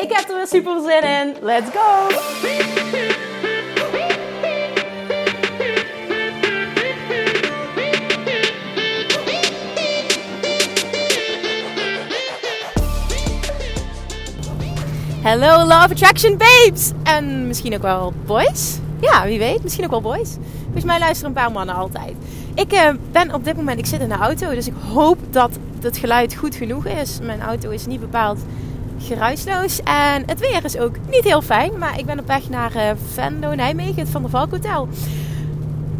Ik heb er weer super zin in. Let's go! Hello Love Attraction babes! En misschien ook wel boys? Ja, wie weet. Misschien ook wel boys. Volgens mij luisteren een paar mannen altijd. Ik uh, ben op dit moment, ik zit in de auto, dus ik hoop dat het geluid goed genoeg is. Mijn auto is niet bepaald geruisloos en het weer is ook niet heel fijn. Maar ik ben op weg naar uh, Vendo, Nijmegen, het Van der Valk Hotel.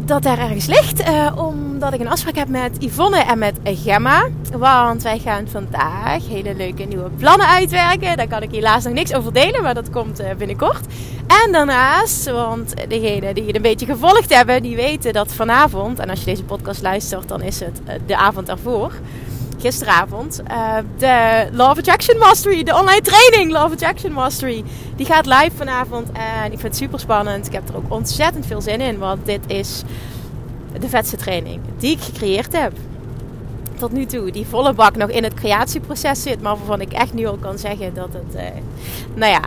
Dat daar ergens ligt, uh, omdat ik een afspraak heb met Yvonne en met Gemma. Want wij gaan vandaag hele leuke nieuwe plannen uitwerken. Daar kan ik helaas nog niks over delen, maar dat komt binnenkort. En daarnaast, want degenen die het een beetje gevolgd hebben, die weten dat vanavond, en als je deze podcast luistert, dan is het eh, de avond ervoor, gisteravond, uh, de Love Attraction Mastery, de online training Love Attraction Mastery, die gaat live vanavond. En ik vind het super spannend. Ik heb er ook ontzettend veel zin in, want dit is de vetste training die ik gecreëerd heb. Tot nu toe, die volle bak nog in het creatieproces zit, maar waarvan ik echt nu al kan zeggen dat het, uh, nou ja,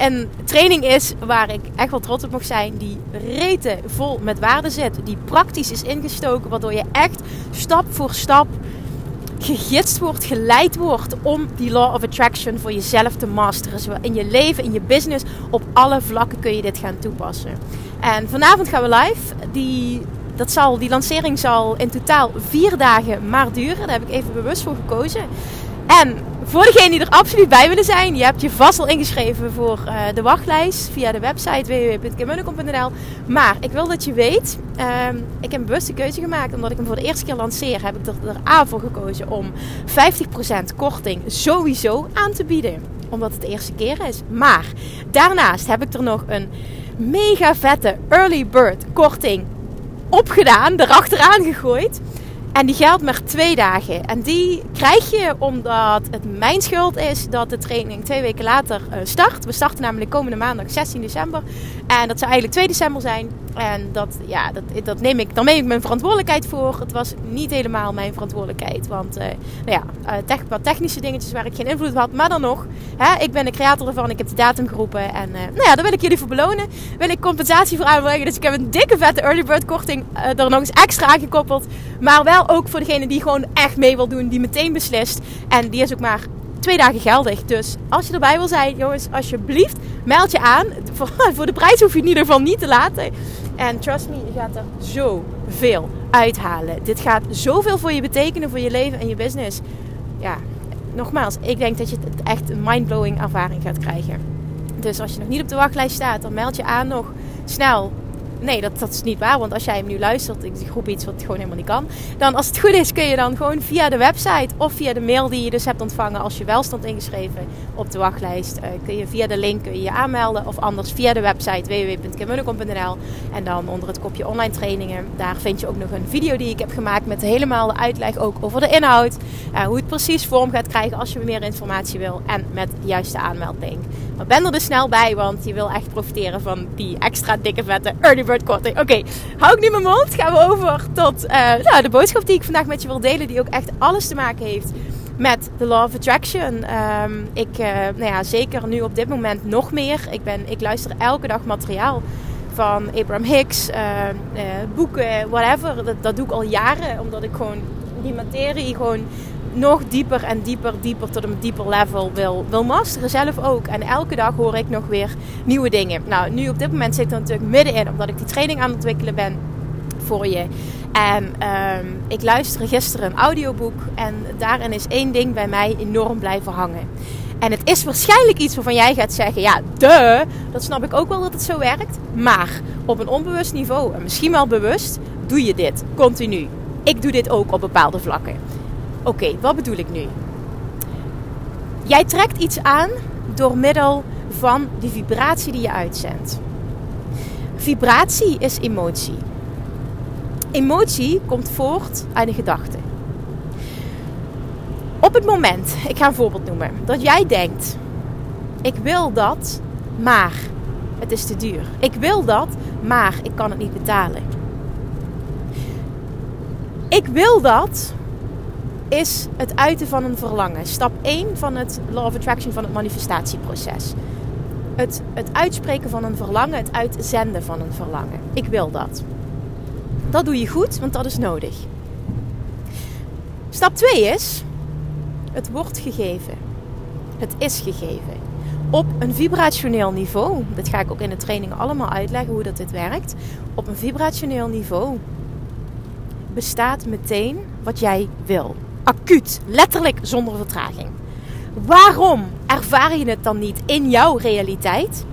en training is waar ik echt wel trots op mag zijn. Die reten vol met waarde zit. Die praktisch is ingestoken. Waardoor je echt stap voor stap gegidst wordt, geleid wordt om die law of attraction voor jezelf te masteren. Zowel in je leven, in je business, op alle vlakken kun je dit gaan toepassen. En vanavond gaan we live. Die, dat zal, die lancering zal in totaal vier dagen maar duren. Daar heb ik even bewust voor gekozen. En voor degenen die er absoluut bij willen zijn, je hebt je vast al ingeschreven voor uh, de wachtlijst via de website www.kimmunnekom.nl. Maar ik wil dat je weet, uh, ik heb een bewuste keuze gemaakt omdat ik hem voor de eerste keer lanceer. Heb ik er, er voor gekozen om 50% korting sowieso aan te bieden. Omdat het de eerste keer is. Maar daarnaast heb ik er nog een mega vette early bird korting opgedaan, erachteraan gegooid. En die geldt maar twee dagen. En die krijg je omdat het mijn schuld is dat de training twee weken later uh, start. We starten namelijk komende maandag 16 december. En dat zou eigenlijk 2 december zijn. En dat, ja, dat, dat neem ik, dan neem ik mijn verantwoordelijkheid voor. Het was niet helemaal mijn verantwoordelijkheid. Want uh, nou ja, uh, tech, wat technische dingetjes waar ik geen invloed op had. Maar dan nog, hè, ik ben de creator ervan. Ik heb de datum geroepen. En nou ja, daar wil ik jullie voor belonen. Wil ik compensatie voor aanbrengen. Dus ik heb een dikke vette early bird korting er nog eens extra aangekoppeld. Maar wel ook voor degene die gewoon echt mee wil doen, die meteen beslist. En die is ook maar twee dagen geldig. Dus als je erbij wil zijn, jongens, alsjeblieft, meld je aan. Voor, de prijs hoef je in ieder geval niet te laten. En trust me, je gaat er zoveel uithalen. Dit gaat zoveel voor je betekenen, voor je leven en je business. Ja, nogmaals, ik denk dat je het echt een mindblowing ervaring gaat krijgen. Dus als je nog niet op de wachtlijst staat, dan meld je aan nog snel nee, dat, dat is niet waar. Want als jij hem nu luistert, ik groep iets wat gewoon helemaal niet kan. Dan als het goed is, kun je dan gewoon via de website of via de mail die je dus hebt ontvangen als je wel stond ingeschreven op de wachtlijst. Uh, kun je via de link kun je, je aanmelden. Of anders via de website www.kimmunnekom.nl. En dan onder het kopje online trainingen. Daar vind je ook nog een video die ik heb gemaakt met helemaal de uitleg ook over de inhoud. Uh, hoe het precies vorm gaat krijgen als je meer informatie wil. En met de juiste aanmeldlink. Maar ben er dus snel bij, want je wil echt profiteren van die extra dikke vette early Oké, hou ik nu mijn mond. Gaan we over tot uh, nou, de boodschap die ik vandaag met je wil delen. Die ook echt alles te maken heeft met de Law of Attraction. Um, ik, uh, nou ja, zeker nu op dit moment nog meer. Ik, ben, ik luister elke dag materiaal van Abraham Hicks, uh, boeken, whatever. Dat, dat doe ik al jaren, omdat ik gewoon die materie gewoon nog dieper en dieper, dieper tot een dieper level wil, wil masteren. Zelf ook. En elke dag hoor ik nog weer nieuwe dingen. Nou, nu op dit moment zit ik er natuurlijk middenin, omdat ik die training aan het ontwikkelen ben voor je. En um, ik luisterde gisteren een audioboek. En daarin is één ding bij mij enorm blijven hangen. En het is waarschijnlijk iets waarvan jij gaat zeggen: ja, de, dat snap ik ook wel dat het zo werkt. Maar op een onbewust niveau, en misschien wel bewust, doe je dit continu. Ik doe dit ook op bepaalde vlakken. Oké, wat bedoel ik nu? Jij trekt iets aan door middel van die vibratie die je uitzendt. Vibratie is emotie. Emotie komt voort uit een gedachte. Op het moment, ik ga een voorbeeld noemen, dat jij denkt: ik wil dat, maar het is te duur. Ik wil dat, maar ik kan het niet betalen. Ik wil dat is het uiten van een verlangen. Stap 1 van het Law of Attraction van het manifestatieproces. Het, het uitspreken van een verlangen, het uitzenden van een verlangen. Ik wil dat. Dat doe je goed, want dat is nodig. Stap 2 is: het wordt gegeven. Het is gegeven. Op een vibrationeel niveau. Dat ga ik ook in de training allemaal uitleggen hoe dat dit werkt. Op een vibrationeel niveau bestaat meteen wat jij wil. Acuut, letterlijk zonder vertraging. Waarom ervaar je het dan niet in jouw realiteit?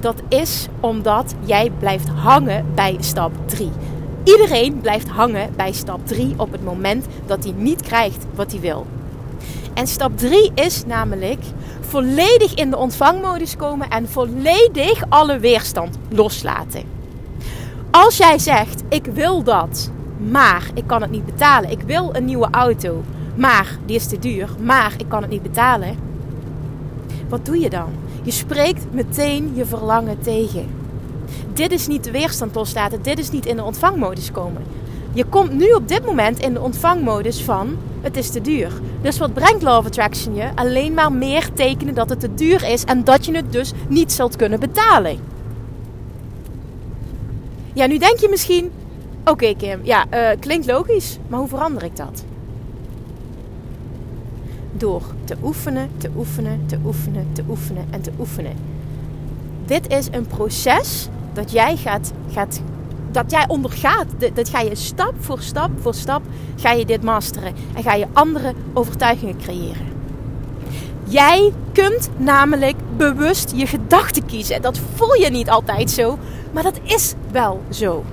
Dat is omdat jij blijft hangen bij stap 3. Iedereen blijft hangen bij stap 3 op het moment dat hij niet krijgt wat hij wil. En stap 3 is namelijk volledig in de ontvangmodus komen en volledig alle weerstand loslaten. Als jij zegt: Ik wil dat, maar ik kan het niet betalen. Ik wil een nieuwe auto, maar die is te duur, maar ik kan het niet betalen. Wat doe je dan? Je spreekt meteen je verlangen tegen. Dit is niet de weerstand loslaten, dit is niet in de ontvangmodus komen. Je komt nu op dit moment in de ontvangmodus van het is te duur. Dus wat brengt Law of Attraction je? Alleen maar meer tekenen dat het te duur is en dat je het dus niet zult kunnen betalen. Ja, nu denk je misschien, oké Kim, ja, uh, klinkt logisch, maar hoe verander ik dat? Door te oefenen, te oefenen, te oefenen, te oefenen en te oefenen. Dit is een proces dat jij gaat, gaat dat jij ondergaat. Dat ga je stap voor stap voor stap ga je dit masteren. En ga je andere overtuigingen creëren. Jij kunt namelijk bewust je gedachten kiezen. Dat voel je niet altijd zo, maar dat is wel zo.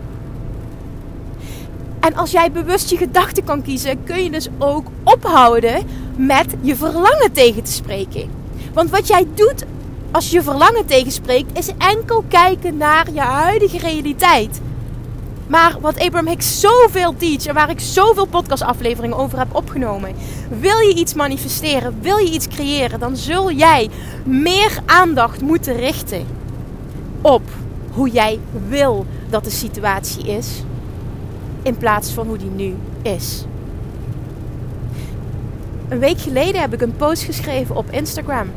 En als jij bewust je gedachten kan kiezen, kun je dus ook ophouden met je verlangen tegen te spreken. Want wat jij doet als je verlangen tegenspreekt, is enkel kijken naar je huidige realiteit. Maar wat Abraham Hicks zoveel teach en waar ik zoveel podcastafleveringen over heb opgenomen. Wil je iets manifesteren, wil je iets creëren, dan zul jij meer aandacht moeten richten op hoe jij wil dat de situatie is. In plaats van hoe die nu is. Een week geleden heb ik een post geschreven op Instagram.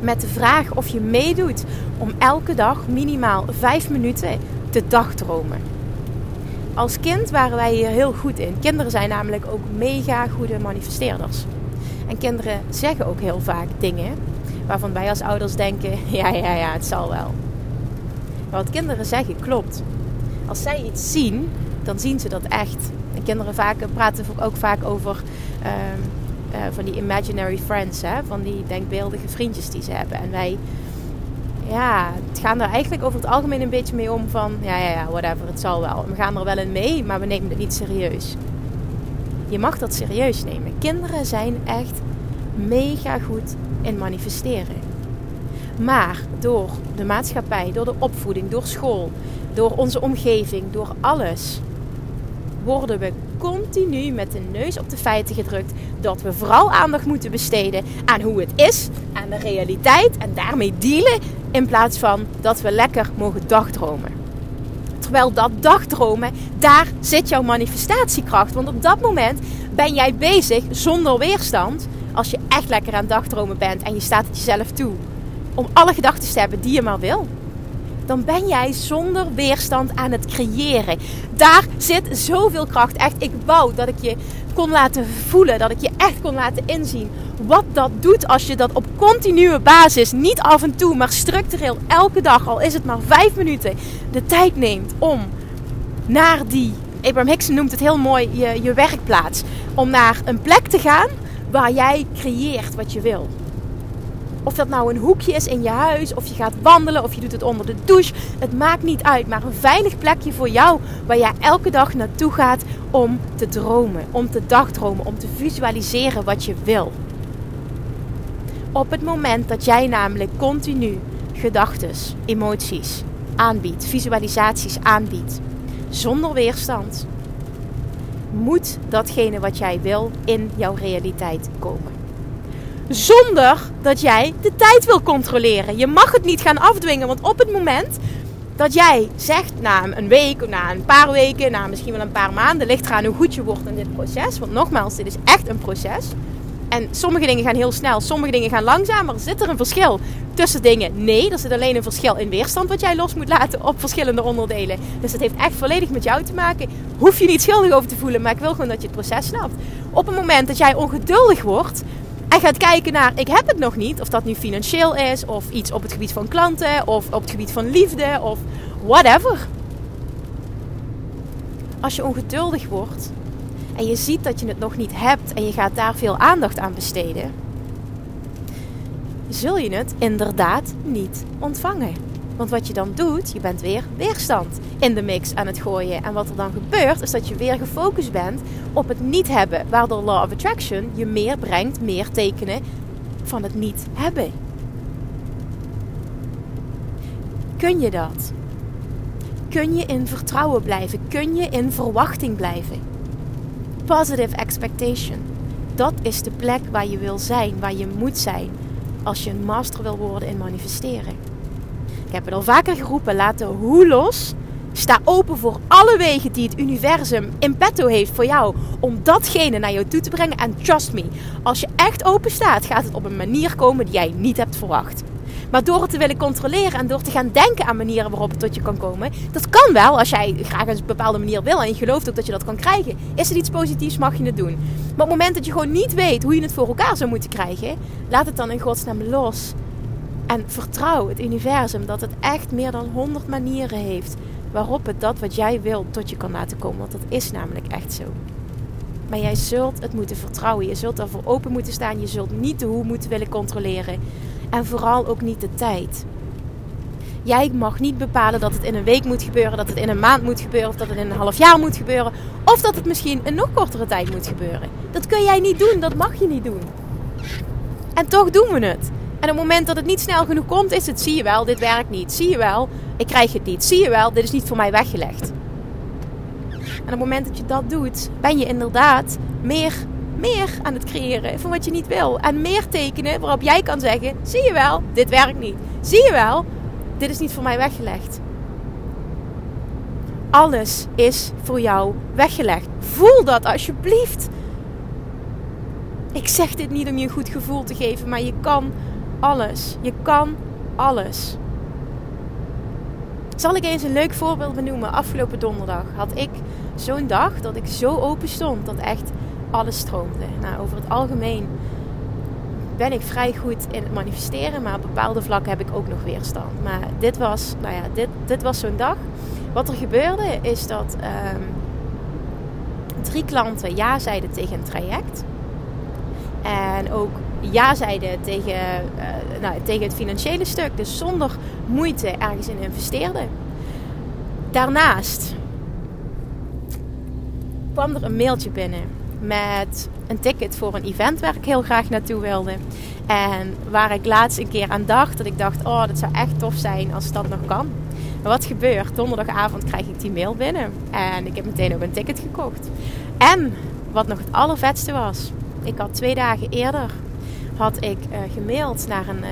Met de vraag of je meedoet om elke dag minimaal 5 minuten te dagdromen. Als kind waren wij hier heel goed in. Kinderen zijn namelijk ook mega goede manifesteerders. En kinderen zeggen ook heel vaak dingen waarvan wij als ouders denken: ja, ja, ja, het zal wel. Maar wat kinderen zeggen klopt. Als zij iets zien, dan zien ze dat echt. En kinderen vaak, praten ook vaak over ehm, eh, van die imaginary friends, hè? van die denkbeeldige vriendjes die ze hebben. En wij ja, het gaan er eigenlijk over het algemeen een beetje mee om van, ja, ja, ja, whatever, het zal wel. We gaan er wel in mee, maar we nemen het niet serieus. Je mag dat serieus nemen. Kinderen zijn echt mega goed in manifesteren. Maar door de maatschappij, door de opvoeding, door school, door onze omgeving, door alles, worden we continu met de neus op de feiten gedrukt dat we vooral aandacht moeten besteden aan hoe het is, aan de realiteit en daarmee dealen in plaats van dat we lekker mogen dagdromen. Terwijl dat dagdromen, daar zit jouw manifestatiekracht. Want op dat moment ben jij bezig zonder weerstand. Als je echt lekker aan dagdromen bent en je staat het jezelf toe. Om alle gedachten te hebben die je maar wil dan ben jij zonder weerstand aan het creëren. Daar zit zoveel kracht. Echt, ik wou dat ik je kon laten voelen, dat ik je echt kon laten inzien wat dat doet als je dat op continue basis, niet af en toe, maar structureel elke dag, al is het maar vijf minuten, de tijd neemt om naar die, Abraham Hicks noemt het heel mooi, je, je werkplaats, om naar een plek te gaan waar jij creëert wat je wil. Of dat nou een hoekje is in je huis, of je gaat wandelen, of je doet het onder de douche. Het maakt niet uit, maar een veilig plekje voor jou waar jij elke dag naartoe gaat om te dromen, om te dagdromen, om te visualiseren wat je wil. Op het moment dat jij namelijk continu gedachten, emoties aanbiedt, visualisaties aanbiedt, zonder weerstand, moet datgene wat jij wil in jouw realiteit komen. Zonder dat jij de tijd wil controleren. Je mag het niet gaan afdwingen, want op het moment dat jij zegt na een week, na een paar weken, na misschien wel een paar maanden, ligt eraan hoe goed je wordt in dit proces. Want nogmaals, dit is echt een proces. En sommige dingen gaan heel snel, sommige dingen gaan langzamer. Zit er een verschil tussen dingen? Nee, er zit alleen een verschil in weerstand wat jij los moet laten op verschillende onderdelen. Dus het heeft echt volledig met jou te maken. Hoef je niet schuldig over te voelen, maar ik wil gewoon dat je het proces snapt. Op het moment dat jij ongeduldig wordt en gaat kijken naar ik heb het nog niet, of dat nu financieel is, of iets op het gebied van klanten, of op het gebied van liefde, of whatever. Als je ongeduldig wordt, en je ziet dat je het nog niet hebt en je gaat daar veel aandacht aan besteden, zul je het inderdaad niet ontvangen. Want wat je dan doet, je bent weer weerstand in de mix aan het gooien. En wat er dan gebeurt, is dat je weer gefocust bent op het niet hebben. Waardoor Law of Attraction je meer brengt, meer tekenen van het niet hebben. Kun je dat? Kun je in vertrouwen blijven? Kun je in verwachting blijven? positive expectation. Dat is de plek waar je wil zijn, waar je moet zijn als je een master wil worden in manifesteren. Ik heb het al vaker geroepen, laat de hoe los. Sta open voor alle wegen die het universum in petto heeft voor jou om datgene naar jou toe te brengen. En trust me, als je echt open staat, gaat het op een manier komen die jij niet hebt verwacht. Maar door het te willen controleren en door te gaan denken aan manieren waarop het tot je kan komen. Dat kan wel als jij graag een bepaalde manier wil en je gelooft ook dat je dat kan krijgen. Is het iets positiefs, mag je het doen. Maar op het moment dat je gewoon niet weet hoe je het voor elkaar zou moeten krijgen, laat het dan in godsnaam los. En vertrouw het universum dat het echt meer dan 100 manieren heeft waarop het dat wat jij wilt tot je kan laten komen. Want dat is namelijk echt zo. Maar jij zult het moeten vertrouwen. Je zult ervoor open moeten staan. Je zult niet de hoe moeten willen controleren. En vooral ook niet de tijd. Jij mag niet bepalen dat het in een week moet gebeuren, dat het in een maand moet gebeuren, of dat het in een half jaar moet gebeuren, of dat het misschien een nog kortere tijd moet gebeuren. Dat kun jij niet doen, dat mag je niet doen. En toch doen we het. En op het moment dat het niet snel genoeg komt, is het: zie je wel, dit werkt niet. Zie je wel, ik krijg het niet. Zie je wel, dit is niet voor mij weggelegd. En op het moment dat je dat doet, ben je inderdaad meer meer aan het creëren van wat je niet wil. En meer tekenen waarop jij kan zeggen: zie je wel, dit werkt niet. Zie je wel, dit is niet voor mij weggelegd. Alles is voor jou weggelegd. Voel dat alsjeblieft. Ik zeg dit niet om je een goed gevoel te geven, maar je kan alles. Je kan alles. Zal ik eens een leuk voorbeeld benoemen? Afgelopen donderdag had ik zo'n dag dat ik zo open stond. Dat echt alles stroomde. Nou, over het algemeen ben ik vrij goed in het manifesteren, maar op bepaalde vlakken heb ik ook nog weerstand. Maar dit was, nou ja, dit, dit was zo'n dag. Wat er gebeurde is dat ehm, drie klanten ja zeiden tegen een traject. En ook ja zeiden tegen, uh, nou, tegen het financiële stuk. Dus zonder moeite ergens in investeerden. Daarnaast kwam er een mailtje binnen met een ticket voor een event waar ik heel graag naartoe wilde. En waar ik laatst een keer aan dacht, dat ik dacht, oh, dat zou echt tof zijn als dat nog kan. Maar wat gebeurt? Donderdagavond krijg ik die mail binnen. En ik heb meteen ook een ticket gekocht. En wat nog het allervetste was, ik had twee dagen eerder had ik uh, gemaild naar een,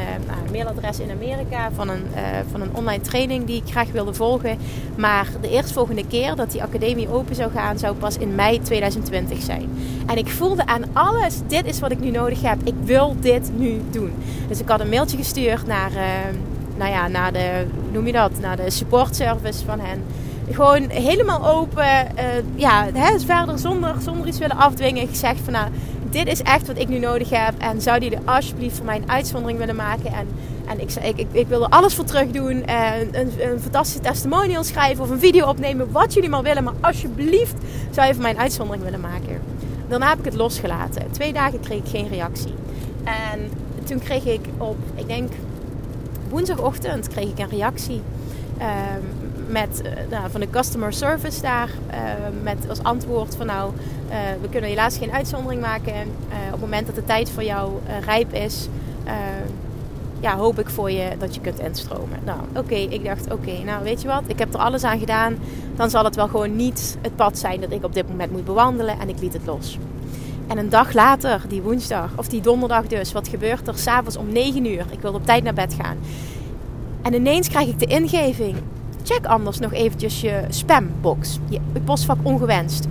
mailadres in Amerika van een, uh, van een online training die ik graag wilde volgen. Maar de eerstvolgende keer dat die academie open zou gaan, zou pas in mei 2020 zijn. En ik voelde aan alles, dit is wat ik nu nodig heb. Ik wil dit nu doen. Dus ik had een mailtje gestuurd naar, nou ja, naar de, noem je dat, naar de support service van hen gewoon helemaal open. Uh, ja, hè, verder zonder, zonder iets willen afdwingen. Gezegd van nou, dit is echt wat ik nu nodig heb. En zou die er alsjeblieft voor mij een uitzondering willen maken? En, en ik, ik, ik, ik wil er alles voor terug doen. En een, een fantastische testimonial schrijven of een video opnemen. Wat jullie maar willen. Maar alsjeblieft zou je voor mij een uitzondering willen maken. Daarna heb ik het losgelaten. Twee dagen kreeg ik geen reactie. En toen kreeg ik op, ik denk woensdagochtend, kreeg ik een reactie. Um, met, uh, nou, van de customer service daar. Uh, met als antwoord van nou, uh, we kunnen helaas geen uitzondering maken. op het moment dat de tijd voor jou rijp is, ja, hoop ik voor je dat je kunt instromen. Nou, oké, ik dacht, oké, nou weet je wat, ik heb er alles aan gedaan. Dan zal het wel gewoon niet het pad zijn dat ik op dit moment moet bewandelen. En ik liet het los. En een dag later, die woensdag, of die donderdag dus, wat gebeurt er? S'avonds om 9 uur. Ik wilde op tijd naar bed gaan. En ineens krijg ik de ingeving. Check anders nog eventjes je spambox. Je postvak ongewenst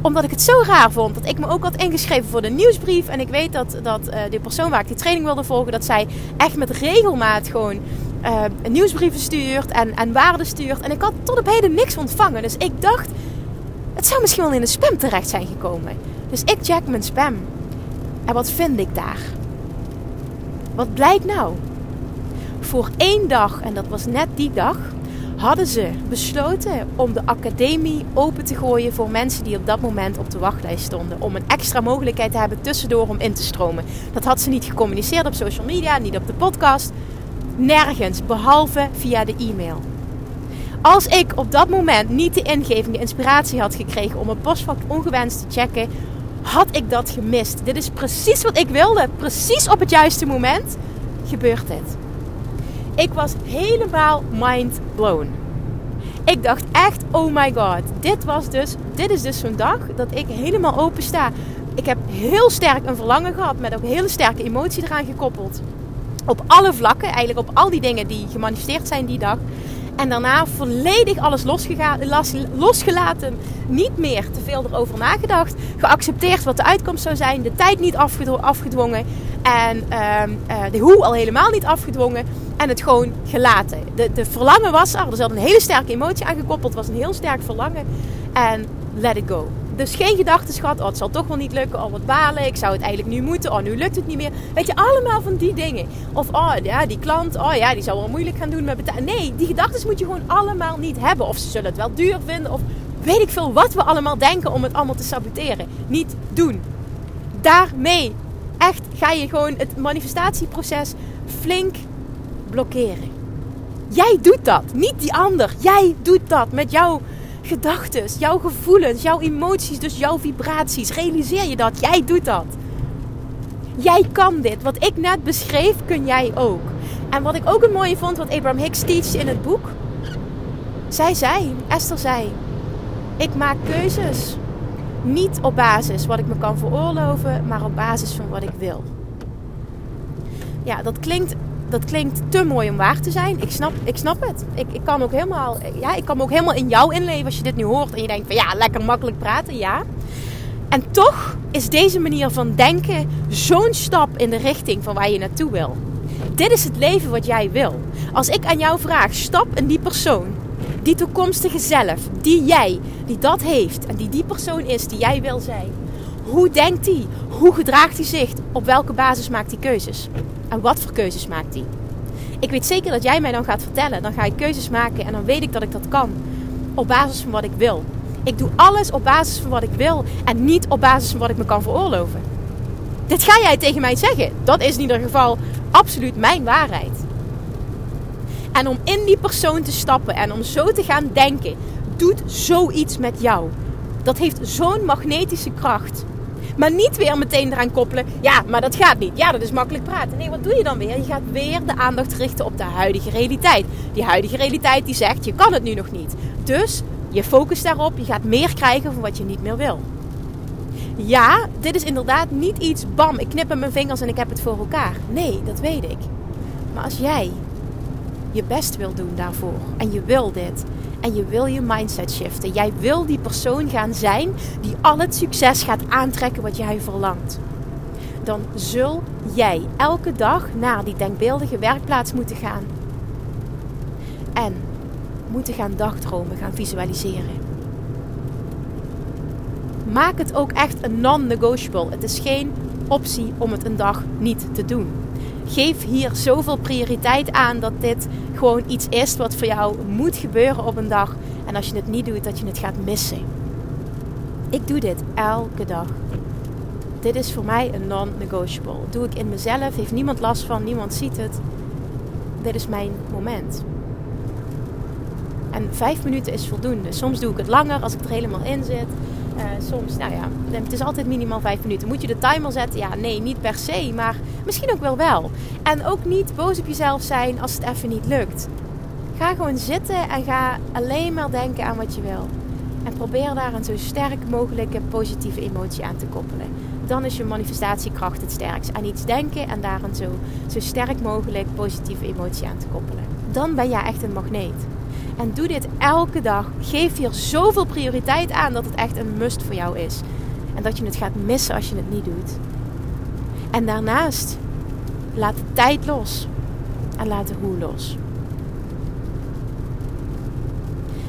omdat ik het zo raar vond dat ik me ook had ingeschreven voor de nieuwsbrief. En ik weet dat, dat uh, de persoon waar ik die training wilde volgen, dat zij echt met regelmaat gewoon uh, nieuwsbrieven stuurt en, en waarden stuurt. En ik had tot op heden niks ontvangen. Dus ik dacht, het zou misschien wel in de spam terecht zijn gekomen. Dus ik check mijn spam. En wat vind ik daar? Wat blijkt nou? Voor één dag, en dat was net die dag, hadden ze besloten om de academie open te gooien voor mensen die op dat moment op de wachtlijst stonden. Om een extra mogelijkheid te hebben tussendoor om in te stromen. Dat had ze niet gecommuniceerd op social media, niet op de podcast. Nergens, behalve via de e-mail. Als ik op dat moment niet de ingeving, de inspiratie had gekregen om een postvak ongewenst te checken, had ik dat gemist. Dit is precies wat ik wilde. Precies op het juiste moment gebeurt dit. Ik was helemaal mind blown. Ik dacht echt, oh my god, dit, was dus, dit is dus zo'n dag dat ik helemaal open sta. Ik heb heel sterk een verlangen gehad, met ook hele sterke emotie eraan gekoppeld. Op alle vlakken, eigenlijk op al die dingen die gemanifesteerd zijn die dag. En daarna volledig alles losgelaten. Niet meer te veel erover nagedacht. Geaccepteerd wat de uitkomst zou zijn. De tijd niet afgedwongen. En ehm, eh, de hoe al helemaal niet afgedwongen. En het gewoon gelaten. De, de verlangen was er. Er zat een hele sterke emotie aan gekoppeld. Was een heel sterk verlangen. En let it go. Dus geen gedachten schat. Oh, het zal toch wel niet lukken. Oh, wat balen. Ik zou het eigenlijk nu moeten. Oh, nu lukt het niet meer. Weet je, allemaal van die dingen. Of, oh, ja, die klant. Oh, ja, die zou wel moeilijk gaan doen met betalen. Nee, die gedachten moet je gewoon allemaal niet hebben. Of ze zullen het wel duur vinden. Of weet ik veel wat we allemaal denken om het allemaal te saboteren. Niet doen. Daarmee echt ga je gewoon het manifestatieproces flink blokkeren. Jij doet dat, niet die ander. Jij doet dat met jouw gedachten, jouw gevoelens, jouw emoties, dus jouw vibraties. Realiseer je dat? Jij doet dat. Jij kan dit. Wat ik net beschreef, kun jij ook. En wat ik ook een mooie vond, wat Abraham Hicks teacht in het boek. Zij zei, Esther zei, ik maak keuzes. Niet op basis wat ik me kan veroorloven, maar op basis van wat ik wil. Ja, dat klinkt, dat klinkt te mooi om waar te zijn. Ik snap, ik snap het. Ik, ik, kan ook helemaal, ja, ik kan me ook helemaal in jou inleven als je dit nu hoort. En je denkt van ja, lekker makkelijk praten, ja. En toch is deze manier van denken zo'n stap in de richting van waar je naartoe wil. Dit is het leven wat jij wil. Als ik aan jou vraag, stap in die persoon die toekomstige zelf, die jij, die dat heeft en die die persoon is die jij wil zijn. Hoe denkt hij? Hoe gedraagt hij zich? Op welke basis maakt hij keuzes? En wat voor keuzes maakt hij? Ik weet zeker dat jij mij dan gaat vertellen. Dan ga ik keuzes maken en dan weet ik dat ik dat kan. Op basis van wat ik wil. Ik doe alles op basis van wat ik wil en niet op basis van wat ik me kan veroorloven. Dit ga jij tegen mij zeggen. Dat is in ieder geval absoluut mijn waarheid. En om in die persoon te stappen en om zo te gaan denken, doet zoiets met jou. Dat heeft zo'n magnetische kracht. Maar niet weer meteen eraan koppelen. Ja, maar dat gaat niet. Ja, dat is makkelijk praten. Nee, wat doe je dan weer? Je gaat weer de aandacht richten op de huidige realiteit. Die huidige realiteit die zegt, je kan het nu nog niet. Dus je focust daarop. Je gaat meer krijgen van wat je niet meer wil. Ja, dit is inderdaad niet iets, bam, ik knip met mijn vingers en ik heb het voor elkaar. Nee, dat weet ik. Maar als jij je best wil doen daarvoor. En je wil dit. En je wil je mindset shiften. Jij wil die persoon gaan zijn die al het succes gaat aantrekken wat jij verlangt. Dan zul jij elke dag naar die denkbeeldige werkplaats moeten gaan. En moeten gaan dagdromen, gaan visualiseren. Maak het ook echt een non-negotiable. Het is geen optie om het een dag niet te doen geef hier zoveel prioriteit aan dat dit gewoon iets is wat voor jou moet gebeuren op een dag. En als je het niet doet, dat je het gaat missen. Ik doe dit elke dag. Dit is voor mij een non-negotiable. Doe ik in mezelf, heeft niemand last van, niemand ziet het. Dit is mijn moment. En vijf minuten is voldoende. Soms doe ik het langer als ik er helemaal in zit. Uh, soms, nou ja, het is altijd minimaal 5 minuten. Moet je de timer zetten? Ja, nee, niet per se, maar misschien ook wel wel. En ook niet boos op jezelf zijn als het even niet lukt. Ga gewoon zitten en ga alleen maar denken aan wat je wil. En probeer daar een zo sterk mogelijke positieve emotie aan te koppelen. Dan is je manifestatiekracht het sterkst. Aan iets denken en daar een zo, zo sterk mogelijk positieve emotie aan te koppelen. Dan ben jij echt een magneet. En doe dit elke dag. Geef hier zoveel prioriteit aan dat het echt een must voor jou is. En dat je het gaat missen als je het niet doet. En daarnaast, laat de tijd los. En laat de hoe los.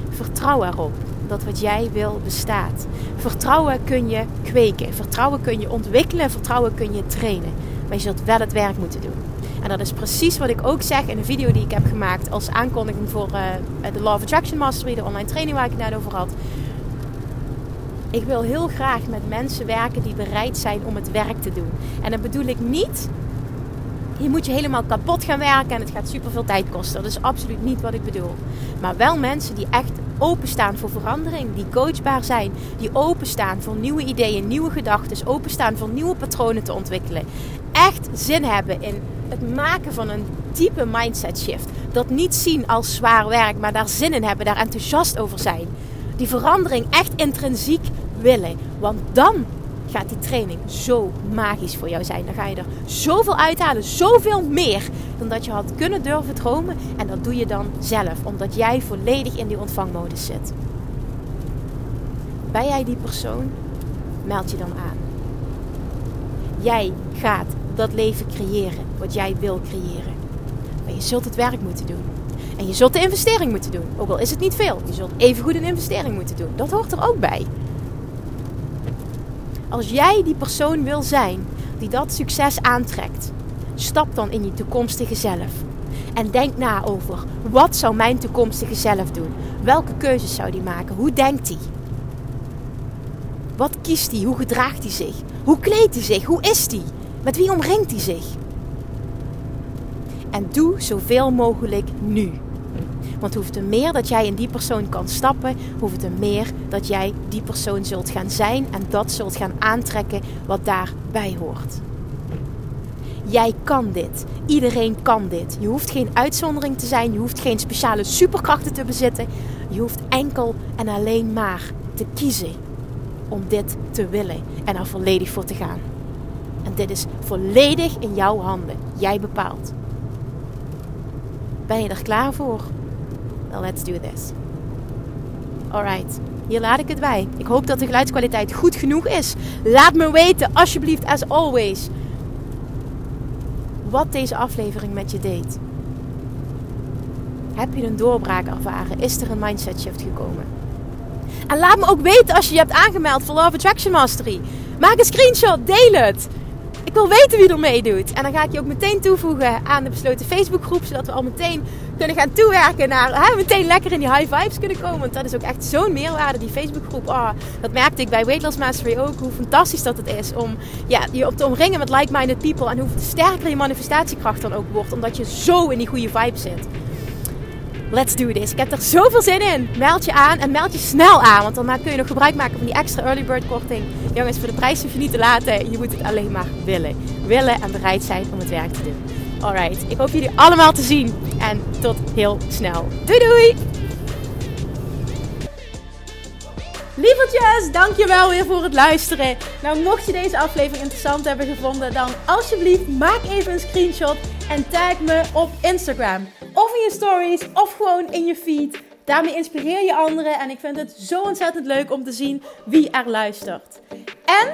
Vertrouw erop dat wat jij wil bestaat. Vertrouwen kun je kweken. Vertrouwen kun je ontwikkelen. Vertrouwen kun je trainen. Maar je zult wel het werk moeten doen. En dat is precies wat ik ook zeg in de video die ik heb gemaakt als aankondiging voor uh, de Law of Attraction Mastery, de online training waar ik het net over had. Ik wil heel graag met mensen werken die bereid zijn om het werk te doen. En dat bedoel ik niet je moet je helemaal kapot gaan werken en het gaat super veel tijd kosten. Dat is absoluut niet wat ik bedoel. Maar wel mensen die echt openstaan voor verandering, die coachbaar zijn, die openstaan voor nieuwe ideeën, nieuwe gedachten, openstaan voor nieuwe patronen te ontwikkelen. Echt zin hebben in het maken van een diepe mindset shift. Dat niet zien als zwaar werk, maar daar zin in hebben, daar enthousiast over zijn. Die verandering echt intrinsiek willen. Want dan gaat die training zo magisch voor jou zijn. Dan ga je er zoveel uithalen, zoveel meer dan dat je had kunnen durven dromen. En dat doe je dan zelf, omdat jij volledig in die ontvangmodus zit. Ben jij die persoon? Meld je dan aan. Jij gaat dat leven creëren wat jij wil creëren. Maar je zult het werk moeten doen. En je zult de investering moeten doen. Ook al is het niet veel. Je zult even goed een investering moeten doen. Dat hoort er ook bij. Als jij die persoon wil zijn die dat succes aantrekt, stap dan in je toekomstige zelf. En denk na over wat zou mijn toekomstige zelf doen? Welke keuzes zou die maken? Hoe denkt hij? Wat kiest hij? Hoe gedraagt hij zich? Hoe kleedt hij zich? Hoe is hij? Met wie omringt hij zich? En doe zoveel mogelijk nu. Want hoeveel meer dat jij in die persoon kan stappen, hoeveel meer dat jij die persoon zult gaan zijn en dat zult gaan aantrekken wat daarbij hoort. Jij kan dit. Iedereen kan dit. Je hoeft geen uitzondering te zijn. Je hoeft geen speciale superkrachten te bezitten. Je hoeft enkel en alleen maar te kiezen om dit te willen en er volledig voor te gaan. En dit is volledig in jouw handen. Jij bepaalt. Ben je er klaar voor? Let's do this. Alright, hier laat ik het bij. Ik hoop dat de geluidskwaliteit goed genoeg is. Laat me weten, alsjeblieft, as always, wat deze aflevering met je deed. Heb je een doorbraak ervaren? Is er een mindset shift gekomen? En laat me ook weten als je je hebt aangemeld voor Love Attraction Mastery. Maak een screenshot, deel het. Ik wil weten wie er meedoet. En dan ga ik je ook meteen toevoegen aan de besloten Facebookgroep. Zodat we al meteen kunnen gaan toewerken naar hè, meteen lekker in die high vibes kunnen komen. Want dat is ook echt zo'n meerwaarde, die Facebookgroep. Oh, dat merkte ik bij Weight Loss Mastery ook. Hoe fantastisch dat het is om ja, je op te omringen met like-minded people. En hoe sterker je manifestatiekracht dan ook wordt. Omdat je zo in die goede vibe zit. Let's do this. Ik heb er zoveel zin in. Meld je aan en meld je snel aan. Want dan kun je nog gebruik maken van die extra early bird korting. Jongens, voor de prijs hoef je niet te laten. Je moet het alleen maar willen. Willen en bereid zijn om het werk te doen. Alright, ik hoop jullie allemaal te zien. En tot heel snel. Doei doei! Lievertjes, dankjewel weer voor het luisteren. Nou, mocht je deze aflevering interessant hebben gevonden, dan alsjeblieft maak even een screenshot en tag me op Instagram. Of in je stories, of gewoon in je feed. Daarmee inspireer je anderen en ik vind het zo ontzettend leuk om te zien wie er luistert. En